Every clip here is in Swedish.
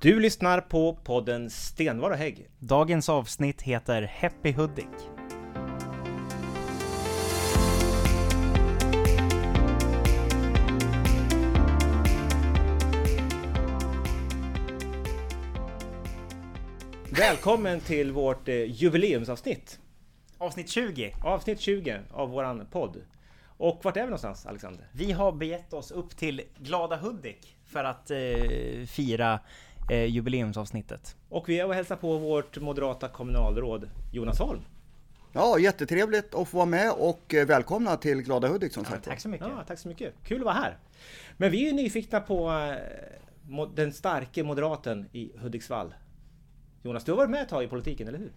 Du lyssnar på podden Stenvar och Hägg. Dagens avsnitt heter Happy Hudik. Välkommen till vårt eh, jubileumsavsnitt. Avsnitt 20. Avsnitt 20 av våran podd. Och vart är vi någonstans Alexander? Vi har begett oss upp till Glada Hudik för att eh, fira eh, jubileumsavsnittet. Och vi är och hälsar på vårt moderata kommunalråd Jonas Holm. Ja, jättetrevligt att få vara med och eh, välkomna till Glada Hudik som sagt. Tack så mycket. Ja, tack så mycket. Kul att vara här. Men vi är ju nyfikna på eh, den starke moderaten i Hudiksvall. Jonas, du har varit med ett tag i politiken, eller hur?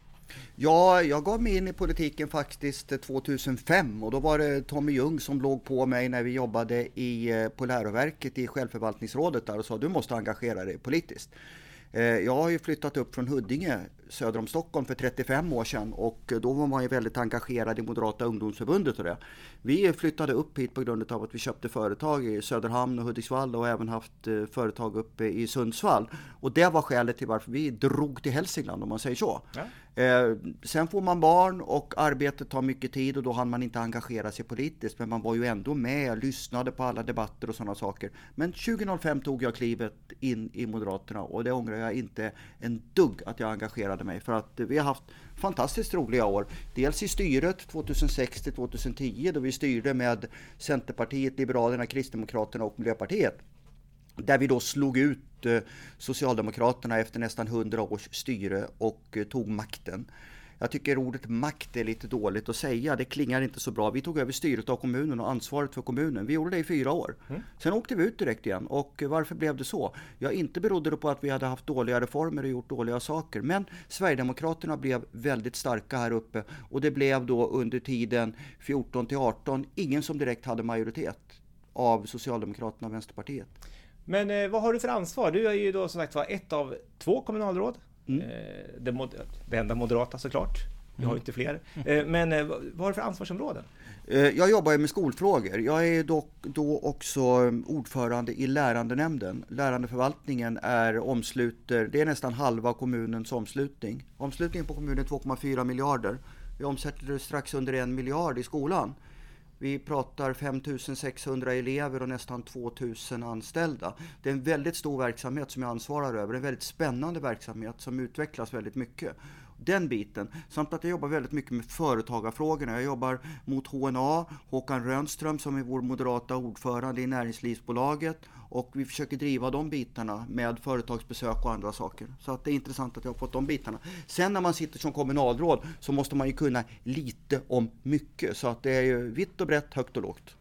Ja, jag gav mig in i politiken faktiskt 2005 och då var det Tommy Ljung som låg på mig när vi jobbade i, eh, på läroverket i självförvaltningsrådet där och sa du måste engagera dig politiskt. Eh, jag har ju flyttat upp från Huddinge söder om Stockholm för 35 år sedan och då var man ju väldigt engagerad i Moderata ungdomsförbundet och det. Vi flyttade upp hit på grund av att vi köpte företag i Söderhamn och Hudiksvall och även haft eh, företag uppe i Sundsvall. Och det var skälet till varför vi drog till Hälsingland om man säger så. Ja. Eh, sen får man barn och arbetet tar mycket tid och då hann man inte engagera sig politiskt. Men man var ju ändå med, lyssnade på alla debatter och sådana saker. Men 2005 tog jag klivet in i Moderaterna och det ångrar jag inte en dugg att jag engagerade mig. För att vi har haft fantastiskt roliga år. Dels i styret 2006 till 2010 då vi styrde med Centerpartiet, Liberalerna, Kristdemokraterna och Miljöpartiet. Där vi då slog ut eh, Socialdemokraterna efter nästan 100 års styre och eh, tog makten. Jag tycker ordet makt är lite dåligt att säga, det klingar inte så bra. Vi tog över styret av kommunen och ansvaret för kommunen. Vi gjorde det i fyra år. Sen åkte vi ut direkt igen. Och varför blev det så? Ja, inte berodde det på att vi hade haft dåliga reformer och gjort dåliga saker. Men Sverigedemokraterna blev väldigt starka här uppe. Och det blev då under tiden 14 till 18 ingen som direkt hade majoritet av Socialdemokraterna och Vänsterpartiet. Men eh, vad har du för ansvar? Du är ju då som sagt var ett av två kommunalråd. Mm. Eh, det, mod- det enda moderata såklart. Vi har ju inte fler. Eh, men eh, vad har du för ansvarsområden? Jag jobbar ju med skolfrågor. Jag är dock då också ordförande i lärandenämnden. Lärandeförvaltningen är omsluter, det är nästan halva kommunens omslutning. Omslutningen på kommunen är 2,4 miljarder. Vi omsätter strax under en miljard i skolan. Vi pratar 5600 elever och nästan 2000 anställda. Det är en väldigt stor verksamhet som jag ansvarar över. En väldigt spännande verksamhet som utvecklas väldigt mycket. Den biten. Samt att jag jobbar väldigt mycket med företagarfrågorna. Jag jobbar mot HNA, Håkan Rönnström som är vår moderata ordförande i Näringslivsbolaget. Och vi försöker driva de bitarna med företagsbesök och andra saker. Så att det är intressant att jag har fått de bitarna. Sen när man sitter som kommunalråd så måste man ju kunna lite om mycket. Så att det är ju vitt och brett, högt och lågt.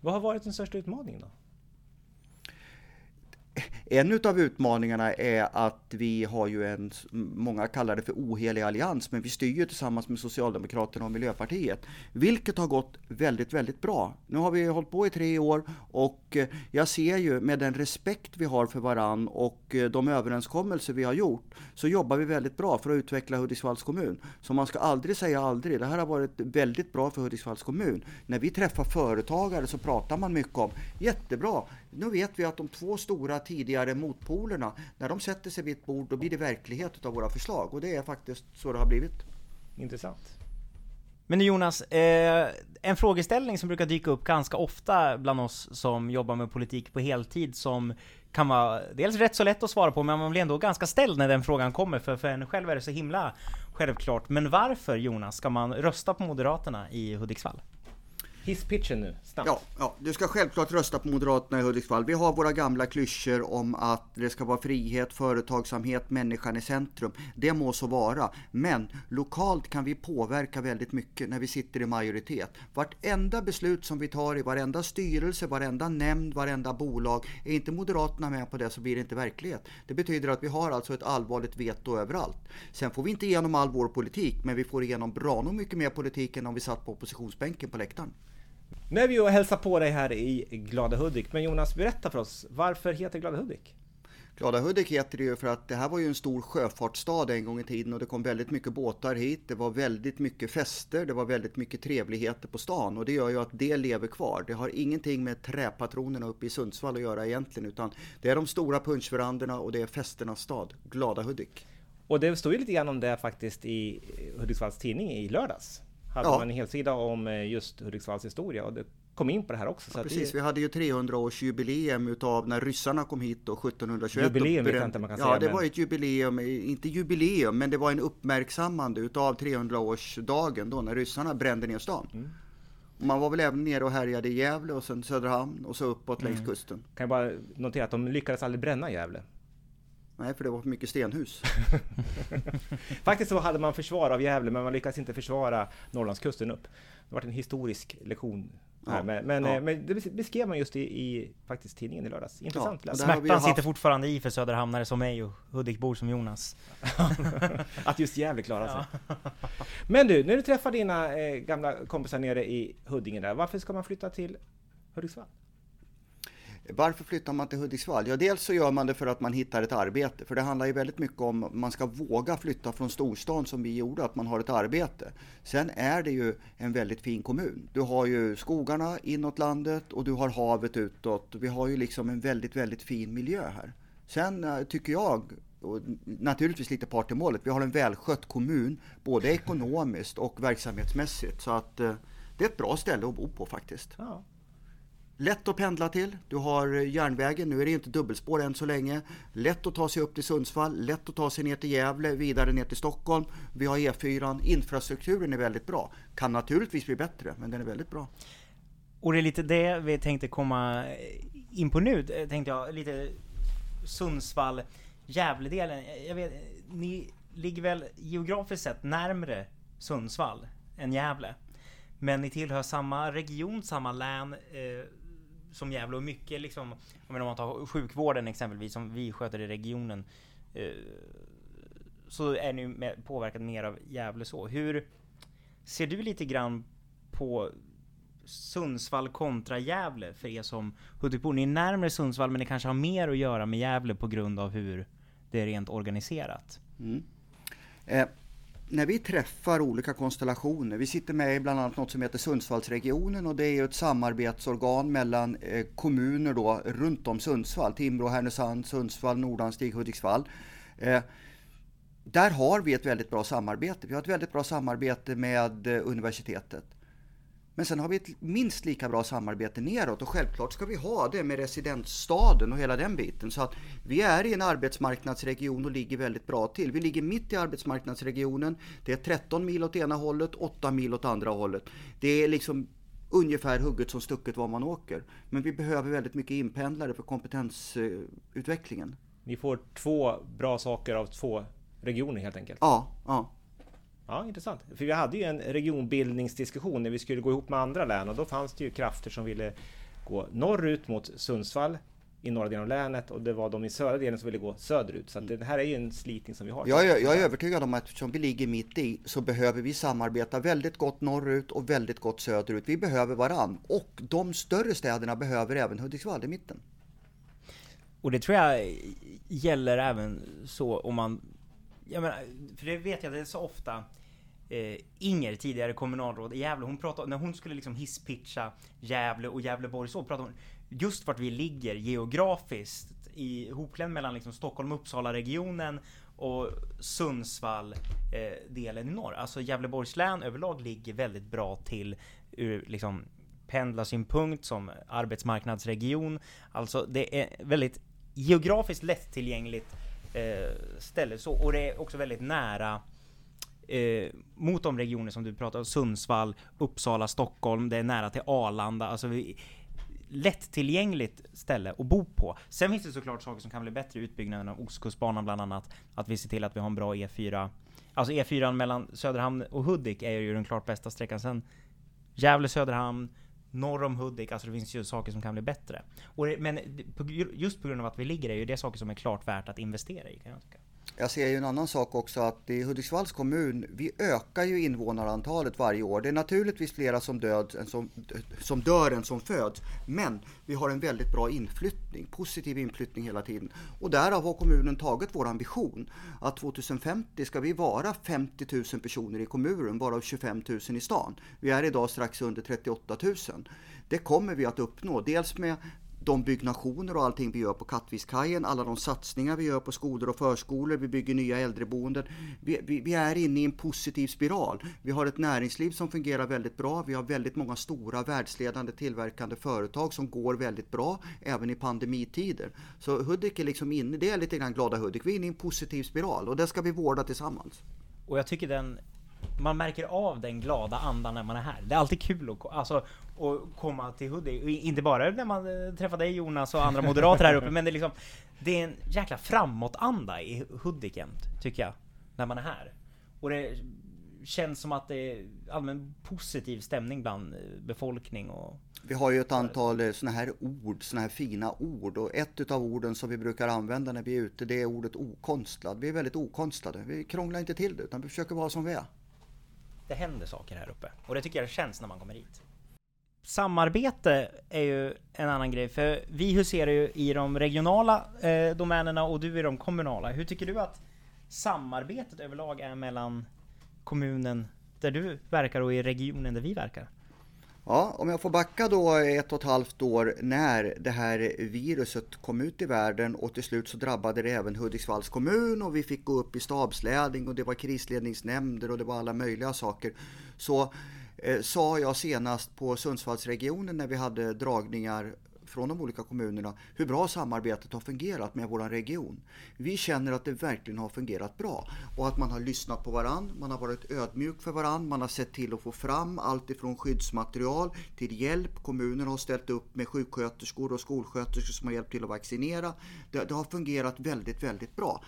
Vad har varit den största utmaningen då? En utav utmaningarna är att vi har ju en, många kallar det för ohelig allians, men vi styr ju tillsammans med Socialdemokraterna och Miljöpartiet. Vilket har gått väldigt, väldigt bra. Nu har vi hållit på i tre år och eh, jag ser ju med den respekt vi har för varann och eh, de överenskommelser vi har gjort, så jobbar vi väldigt bra för att utveckla Hudiksvalls kommun. Så man ska aldrig säga aldrig. Det här har varit väldigt bra för Hudiksvalls kommun. När vi träffar företagare så pratar man mycket om, jättebra, nu vet vi att de två stora tidigare motpolerna, när de sätter sig vid ett bord, då blir det verklighet av våra förslag. Och det är faktiskt så det har blivit. Intressant. Men Jonas, eh, en frågeställning som brukar dyka upp ganska ofta bland oss som jobbar med politik på heltid som kan vara dels rätt så lätt att svara på men man blir ändå ganska ställd när den frågan kommer för för en själv är det så himla självklart. Men varför Jonas ska man rösta på Moderaterna i Hudiksvall? Hisspitchen nu, snabbt. Ja, ja, du ska självklart rösta på Moderaterna i Hudiksvall. Vi har våra gamla klyschor om att det ska vara frihet, företagsamhet, människan i centrum. Det må så vara, men lokalt kan vi påverka väldigt mycket när vi sitter i majoritet. Vartenda beslut som vi tar i varenda styrelse, varenda nämnd, varenda bolag, är inte Moderaterna med på det så blir det inte verklighet. Det betyder att vi har alltså ett allvarligt veto överallt. Sen får vi inte igenom all vår politik, men vi får igenom bra nog mycket mer politik än om vi satt på oppositionsbänken på läktaren. Nu är vi och hälsar på dig här i Glada Hudik. Men Jonas, berätta för oss, varför heter Glada Hudik? Glada Hudik heter det ju för att det här var ju en stor sjöfartsstad en gång i tiden och det kom väldigt mycket båtar hit. Det var väldigt mycket fester, det var väldigt mycket trevligheter på stan och det gör ju att det lever kvar. Det har ingenting med träpatronerna uppe i Sundsvall att göra egentligen utan det är de stora punschverandorna och det är festernas stad, Glada Hudik. Och det stod ju lite grann om det faktiskt i Hudiksvalls tidning i lördags. Hade Ja. man en helsida om eh, just Hudiksvalls historia och det kom in på det här också. Så Ja, precis, det, vi hade ju 300-årsjubileum utav när ryssarna kom hit då 1721. Jubileum och vet jag inte man kan Ja, säga, det men- var ett jubileum, inte jubileum, men det var en uppmärksammande utav 300-årsdagen då när ryssarna brände ner stan. Mm. Man var väl även nere och härjade i Gävle och sen Söderhamn och så uppåt längs kusten. kan jag bara notera att de lyckades aldrig bränna Gävle. Nej, för det var för mycket stenhus. Faktiskt så hade man försvar av Gävle, men man lyckades inte försvara Norrlandskusten upp. Det var en historisk lektion här, Ja, men, men, ja. eh, men det beskrev man just i, i faktiskt tidningen i lördags. Intressant Ja, Smärtan haft- sitter fortfarande i för söderhamnare som mig och Hudikbor som Jonas. Att just Gävle klarade sig. Men du, när du träffar dina eh, gamla kompisar nere i Huddinge där, varför ska man flytta till Hudiksvall? Varför flyttar man till Hudiksvall? Ja, dels så gör man det för att man hittar ett arbete. För det handlar ju väldigt mycket om att man ska våga flytta från storstan som vi gjorde, att man har ett arbete. Sen är det ju en väldigt fin kommun. Du har ju skogarna inåt landet och du har havet utåt. Vi har ju liksom en väldigt, väldigt fin miljö här. Sen eh, tycker jag, och naturligtvis lite part i målet, vi har en välskött kommun, både ekonomiskt och verksamhetsmässigt. Så att eh, det är ett bra ställe att bo på faktiskt. Ja. Lätt att pendla till. Du har eh, järnvägen, nu är det inte dubbelspår än så länge. Lätt att ta sig upp till Sundsvall, lätt att ta sig ner till Gävle, vidare ner till Stockholm. Vi har E4, infrastrukturen är väldigt bra. Kan naturligtvis bli bättre, men den är väldigt bra. Och det är lite det vi tänkte komma eh, in på nu, eh, tänkte jag. Lite Sundsvall, Gävledelen. Jag vet, ni ligger väl geografiskt sett närmre Sundsvall än Gävle. Men ni tillhör samma region, samma län eh, som Gävle och mycket liksom, jag menar, om man tar sjukvården exempelvis, som vi sköter i regionen. Eh, så är ni med, påverkad mer av Gävle så. Hur ser du lite grann på Sundsvall kontra Gävle för er som Hudikbor? Ni är närmare Sundsvall men ni kanske har mer att göra med Gävle på grund av hur det är rent organiserat. Mm. Eh, när vi träffar olika konstellationer, vi sitter med i bland annat något som heter Sundsvallsregionen och det är ju ett samarbetsorgan mellan eh, kommuner då runt om Sundsvall, Timrå, Härnösand, Sundsvall, Nordanstig, Hudiksvall. Eh, där har vi ett väldigt bra samarbete. Vi har ett väldigt bra samarbete med eh, universitetet. Men sen har vi ett minst lika bra samarbete neråt och självklart ska vi ha det med residensstaden och hela den biten. Så att vi är i en arbetsmarknadsregion och ligger väldigt bra till. Vi ligger mitt i arbetsmarknadsregionen. Det är 13 mil åt ena hållet, 8 mil åt andra hållet. Det är liksom ungefär hugget som stucket var man åker. Men vi behöver väldigt mycket inpendlare för kompetensutvecklingen. Ni får två bra saker av två regioner helt enkelt. Ja, ja. Ja, intressant. För vi hade ju en regionbildningsdiskussion när vi skulle gå ihop med andra län och då fanns det ju krafter som ville gå norrut mot Sundsvall i norra delen av länet och det var de i södra delen som ville gå söderut. Så att det här är ju en slitning som vi har. Jag är, jag är övertygad om att eftersom vi ligger mitt i så behöver vi samarbeta väldigt gott norrut och väldigt gott söderut. Vi behöver varann och de större städerna behöver även Hudiksvall i mitten. Och det tror jag gäller även så om man... Jag menar, för det vet jag, det är så ofta eh, Inger, tidigare kommunalråd i Gävle, hon pratade, när hon skulle liksom hisspitcha Gävle och Gävleborg så pratade hon just vart vi ligger geografiskt i hopklämd mellan liksom Stockholm Uppsala-regionen och Sundsvall eh, delen i norr. Alltså Gävleborgs län överlag ligger väldigt bra till ur liksom pendlarsynpunkt som arbetsmarknadsregion. Alltså det är väldigt geografiskt lättillgängligt eh, ställe så och det är också väldigt nära eh, mot de regioner som du pratar om, Sundsvall, Uppsala, Stockholm, det är nära till Arlanda, alltså vi, lättillgängligt ställe att bo på. Sen finns det såklart saker som kan bli bättre, utbyggnaden av Ostkustbanan bland annat, att vi ser till att vi har en bra E4. Alltså E4 mellan Söderhamn och Hudik är ju den klart bästa sträckan. Sen Gävle, Söderhamn, norr om Hudik, alltså det finns ju saker som kan bli bättre. Och det, men just på grund av att vi ligger där är ju det saker som är klart värt att investera i kan jag tycka. Jag ser ju en annan sak också att i Hudiksvalls kommun, vi ökar ju invånarantalet varje år. Det är naturligtvis flera som, död, som, som dör än som föds. Men vi har en väldigt bra inflyttning, positiv inflyttning hela tiden. Och därav har kommunen tagit vår ambition att 2050 ska vi vara 50 000 personer i kommunen, varav 25 000 i stan. Vi är idag strax under 38 000. Det kommer vi att uppnå, dels med de byggnationer och allting vi gör på Kattviskajen, alla de satsningar vi gör på skolor och förskolor, vi bygger nya äldreboenden. Vi, vi, vi, är inne i en positiv spiral. Vi har ett näringsliv som fungerar väldigt bra. Vi har väldigt många stora världsledande tillverkande företag som går väldigt bra även i pandemitider. Så Hudik är liksom inne, det är lite grann glada Hudik, vi är inne i en positiv spiral och det ska vi vårda tillsammans. Och jag tycker den man märker av den glada andan när man är här. Det är alltid kul att, alltså, att komma till Hudik. Inte bara när man eh, träffar dig Jonas och andra moderater här uppe, men det är liksom Det är en jäkla framåtanda i Hudiken, tycker jag, när man är här. Och det känns som att det är allmän positiv stämning bland eh, befolkning och vi har ju ett antal eh, sådana här ord, sådana här fina ord och ett av orden som vi brukar använda när vi är ute det är ordet okonstlad. Vi är väldigt okonstlade. Vi krånglar inte till det utan vi försöker vara som vi är det händer saker här uppe. Och det tycker jag känns när man kommer hit. Samarbete är ju en annan grej, för vi huserar ju i de regionala eh, domänerna och du i de kommunala. Hur tycker du att samarbetet överlag är mellan kommunen där du verkar och i regionen där vi verkar? Ja, om jag får backa då ett och ett halvt år när det här viruset kom ut i världen och till slut så drabbade det även Hudiksvalls kommun och vi fick gå upp i stabsledning och det var krisledningsnämnder och det var alla möjliga saker. Så Eh, sa jag senast på Sundsvallsregionen när vi hade dragningar från de olika kommunerna hur bra samarbetet har fungerat med vår region. Vi känner att det verkligen har fungerat bra och att man har lyssnat på varann, man har varit ödmjuk för varann, man har sett till att få fram allt ifrån skyddsmaterial till hjälp. Kommunen har ställt upp med sjuksköterskor och skolsköterskor som har hjälpt till att vaccinera. Det, det har fungerat väldigt, väldigt bra.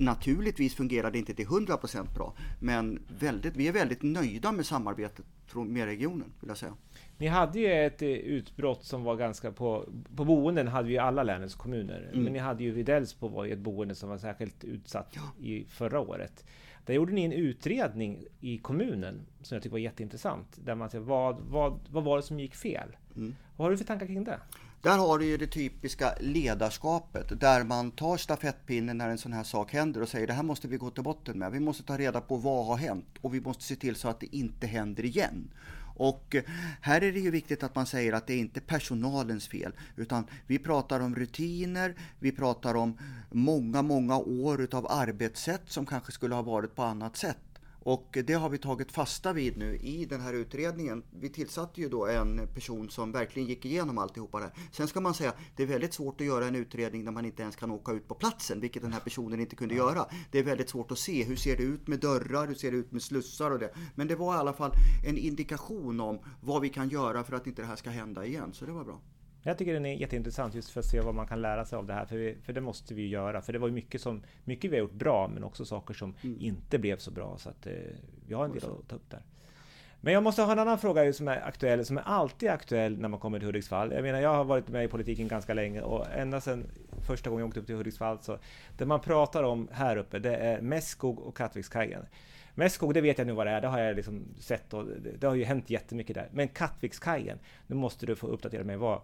Naturligtvis fungerar det inte till 100% bra, men väldigt, vi är väldigt nöjda med samarbetet med regionen, vill jag säga. Ni hade ju ett eh, utbrott som var ganska på... På boenden hade vi alla länets kommuner. Mm. Men ni hade ju vid Delsbo var ju ett boende som var särskilt utsatt ja. i förra året. Där gjorde ni en utredning i kommunen som jag tycker var jätteintressant. Där man säger vad, vad, vad var det som gick fel? Mm. Vad har du för tankar kring det? Där har du ju det typiska ledarskapet där man tar stafettpinnen när en sån här sak händer och säger det här måste vi gå till botten med. Vi måste ta reda på vad har hänt och vi måste se till så att det inte händer igen. Och eh, här är det ju viktigt att man säger att det är inte personalens fel, utan vi pratar om rutiner, vi pratar om många, många år utav arbetssätt som kanske skulle ha varit på annat sätt. Och det har vi tagit fasta vid nu i den här utredningen. Vi tillsatte ju då en person som verkligen gick igenom alltihopa det här. Sen ska man säga, det är väldigt svårt att göra en utredning när man inte ens kan åka ut på platsen, vilket den här personen inte kunde göra. Det är väldigt svårt att se, hur ser det ut med dörrar, hur ser det ut med slussar och det. Men det var i alla fall en indikation om vad vi kan göra för att inte det här ska hända igen, så det var bra. Jag tycker den är jätteintressant just för att se vad man kan lära sig av det här, för, vi, för det måste vi göra. För det var ju mycket, som, mycket vi har gjort bra, men också saker som mm. inte blev så bra. Så att eh, vi har en del att ta upp där. Men jag måste ha en annan fråga som är aktuell, som är alltid aktuell när man kommer till Hudiksvall. Jag menar, jag har varit med i politiken ganska länge och ända sedan första gången jag åkte upp till Hudiksvall så det man pratar om här uppe, det är Mässkog och Kattvikskajen. Mässkog, det vet jag nu vad det är, det har jag liksom sett och det, det har ju hänt jättemycket där. Men Kattvikskajen, nu måste du få uppdatera mig. Vad,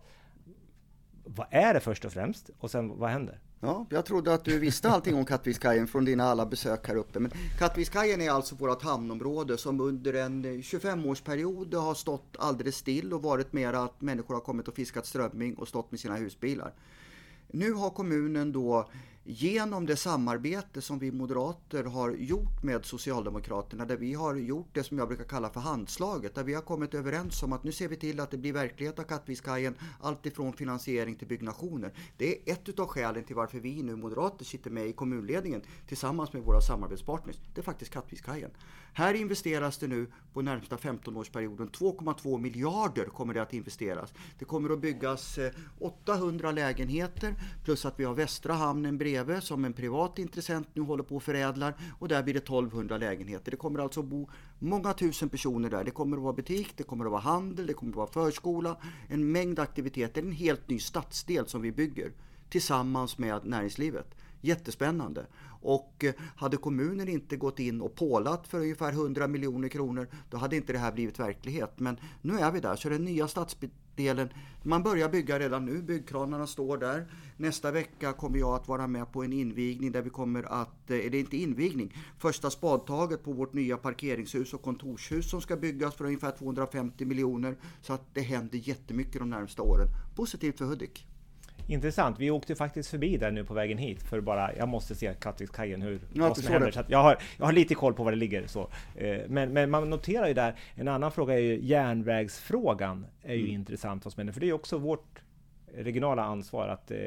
vad är det först och främst? Och sen vad händer? Ja, jag trodde att du visste allting om Kattvikskajen från dina alla besök här uppe. Men Kattvikskajen är alltså vårt hamnområde som under en 25-årsperiod har stått alldeles still och varit mer att människor har kommit och fiskat strömming och stått med sina husbilar. Nu har kommunen då genom det samarbete som vi moderater har gjort med Socialdemokraterna, där vi har gjort det som jag brukar kalla för handslaget, där vi har kommit överens om att nu ser vi till att det blir verklighet av Kattvikskajen, alltifrån finansiering till byggnationer. Det är ett av skälen till varför vi nu moderater sitter med i kommunledningen tillsammans med våra samarbetspartners. Det är faktiskt Kattvikskajen. Här investeras det nu på närmsta 15-årsperioden 2,2 miljarder kommer det att investeras. Det kommer att byggas eh, 800 lägenheter plus att vi har Västra hamnen bredvid som en privat intressent nu håller på och förädlar och där blir det 1200 lägenheter. Det kommer alltså att bo många tusen personer där. Det kommer att vara butik, det kommer att vara handel, det kommer att vara förskola, en mängd aktiviteter, en helt ny stadsdel som vi bygger tillsammans med näringslivet Jättespännande. Och eh, hade kommunen inte gått in och pålat för ungefär 100 miljoner kronor, då hade inte det här blivit verklighet. Men nu är vi där, så den nya delen. man börjar bygga redan nu, byggkranarna står där. Nästa vecka kommer jag att vara med på en invigning där vi kommer att, eh, är det inte invigning, första spadtaget på vårt nya parkeringshus och kontorshus som ska byggas för ungefär 250 miljoner. Så att det händer jättemycket de närmsta åren. Positivt för Hudik. Intressant. Vi åkte faktiskt förbi där nu på vägen hit för bara, jag måste se Kattvikskajen hur, Ja, vad som händer. Så jag, har, jag har lite koll på var det ligger. Så. Eh, Men, men man noterar ju där, en annan fråga är ju järnvägsfrågan är ju Mm. intressant vad som händer. För det är ju också vårt regionala ansvar att eh,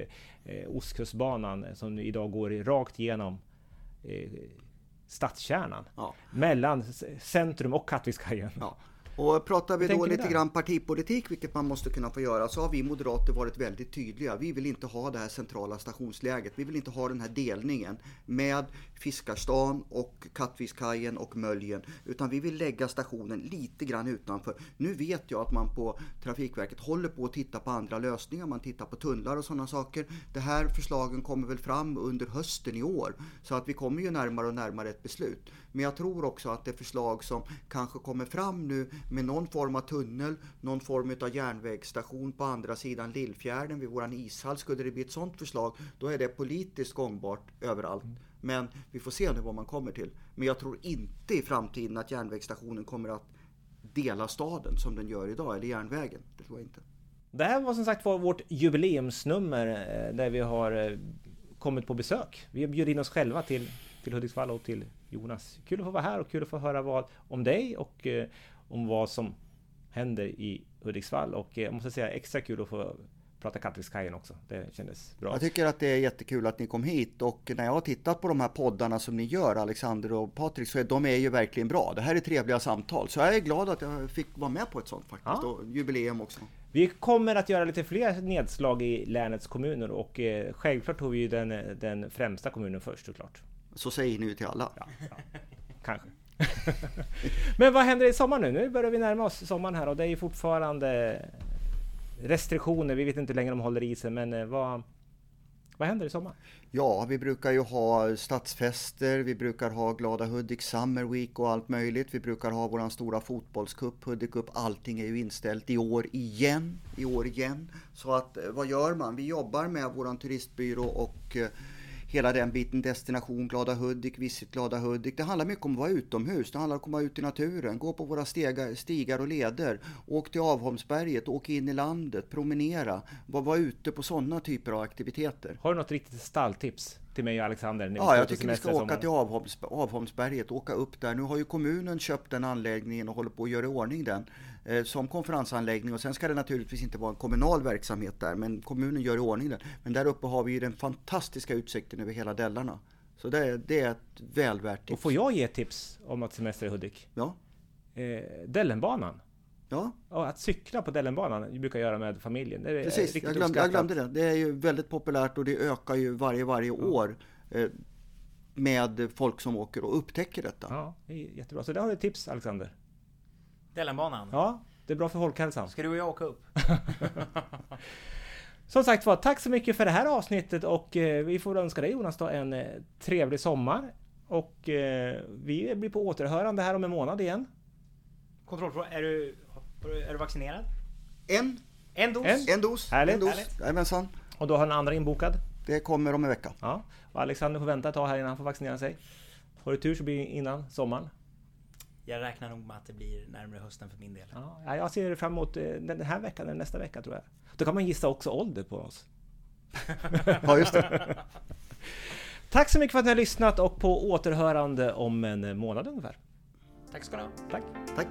eh, Ostkustbanan som idag går rakt igenom eh, stadskärnan. Ja. Mellan centrum och Kattvikskajen. Ja. Och pratar vi då lite där? grann partipolitik, vilket man måste kunna få göra, så har vi moderater varit väldigt tydliga. Vi vill inte ha det här centrala stationsläget. Vi vill inte ha den här delningen med Fiskarstan och Kattvikskajen och Möljen, utan vi vill lägga stationen lite grann utanför. Nu vet jag att man på Trafikverket håller på att titta på andra lösningar. Man tittar på tunnlar och sådana saker. Det här förslagen kommer väl fram under hösten i år, så att vi kommer ju närmare och närmare ett beslut. Men jag tror också att det förslag som kanske kommer fram nu med någon form av tunnel, någon form av järnvägsstation på andra sidan Lillfjärden vid våran ishall. Skulle det bli ett sådant förslag, då är det politiskt gångbart överallt. Men vi får se nu vad man kommer till. Men jag tror inte i framtiden att järnvägsstationen kommer att dela staden som den gör idag, eller järnvägen. Det tror jag inte. Det här var som sagt var vårt jubileumsnummer eh, där vi har eh, kommit på besök. Vi har bjudit in oss själva till, till Hudiksvall och till Jonas. Kul att få vara här och kul att få höra vad, om dig och eh, om vad som händer i Hudiksvall. Och eh, jag måste säga extra kul att få prata Kattvikskajen också. Det kändes bra. Jag tycker att det är jättekul att ni kom hit och när jag har tittat på de här poddarna som ni gör, Alexander och Patrik, så är de är ju verkligen bra. Det här är trevliga samtal, så jag är glad att jag fick vara med på ett sånt faktiskt, Ja. och jubileum också. Vi kommer att göra lite fler nedslag i länets kommuner och eh, självklart tog vi ju den, den främsta kommunen först såklart. Så säger ni ju till alla. Ja, ja, kanske. Men vad händer i sommar nu? Nu börjar vi närma oss sommaren här och det är ju fortfarande restriktioner. Vi vet inte hur länge de håller i sig, men eh, vad, vad händer i sommar? Ja, vi brukar ju ha stadsfester, vi brukar ha Glada Hudik Summer Week och allt möjligt. Vi brukar ha våran stora fotbollscup, Hudik Cup. Allting är ju inställt i år igen, i år igen. Så att eh, vad gör man? Vi jobbar med våran turistbyrå och eh, hela den biten, destination Glada Hudik, Visit Glada Hudik. Det handlar mycket om att vara utomhus, det handlar om att komma ut i naturen, gå på våra stegar, stigar och leder. Åk till Avholmsberget, åk in i landet, promenera, var, var ute på sådana typer av aktiviteter. Har du något riktigt stalltips till mig och Alexander? Ja, jag tycker vi ska åka till Avholms, Avholmsberget, åka upp där. Nu har ju kommunen köpt den anläggningen och håller på att göra i ordning den som konferensanläggning. Och sen ska det naturligtvis inte vara en kommunal verksamhet där, men kommunen gör i ordning den. Men där uppe har vi ju den fantastiska utsikten över hela Dällarna. Så det, det är ett väl värt Och tips. får jag ge tips om att semestra i Hudik? Ja, Eh, Dellenbanan. ja Ja, att cykla på Dellenbanan, vi brukar göra med familjen. Det är precis. Jag glömde, jag glömde det. Det är ju väldigt populärt och det ökar ju varje, varje år eh, med folk som åker och upptäcker detta. Ja, det är jättebra. Så där har du tips Alexander. Dellenbanan. Ja, det är bra för folkhälsan. Ska du och jag åka upp? Som sagt var, tack så mycket för det här avsnittet och eh, vi får önska dig Jonas då en eh, trevlig sommar. Och eh, vi blir på återhörande här om en månad igen. Kontrollfråga, är du, är du vaccinerad? En, En dos? En? en dos. Härligt. En dos. Härligt. Jajamensan. Och då har den andra inbokad. Det kommer om en vecka. Ja. Och Alexander får vänta ett tag här innan han får vaccinera sig. Har du tur så blir det innan sommaren. Jag räknar nog med att det blir närmare hösten för min del. Ja, ja, jag ser fram emot eh, den här veckan eller nästa vecka tror jag. Då kan man gissa också ålder på oss. Ja, just det. Tack så mycket för att ni har lyssnat och på återhörande om en månad ungefär. Tack ska du ha. Tack! Tack.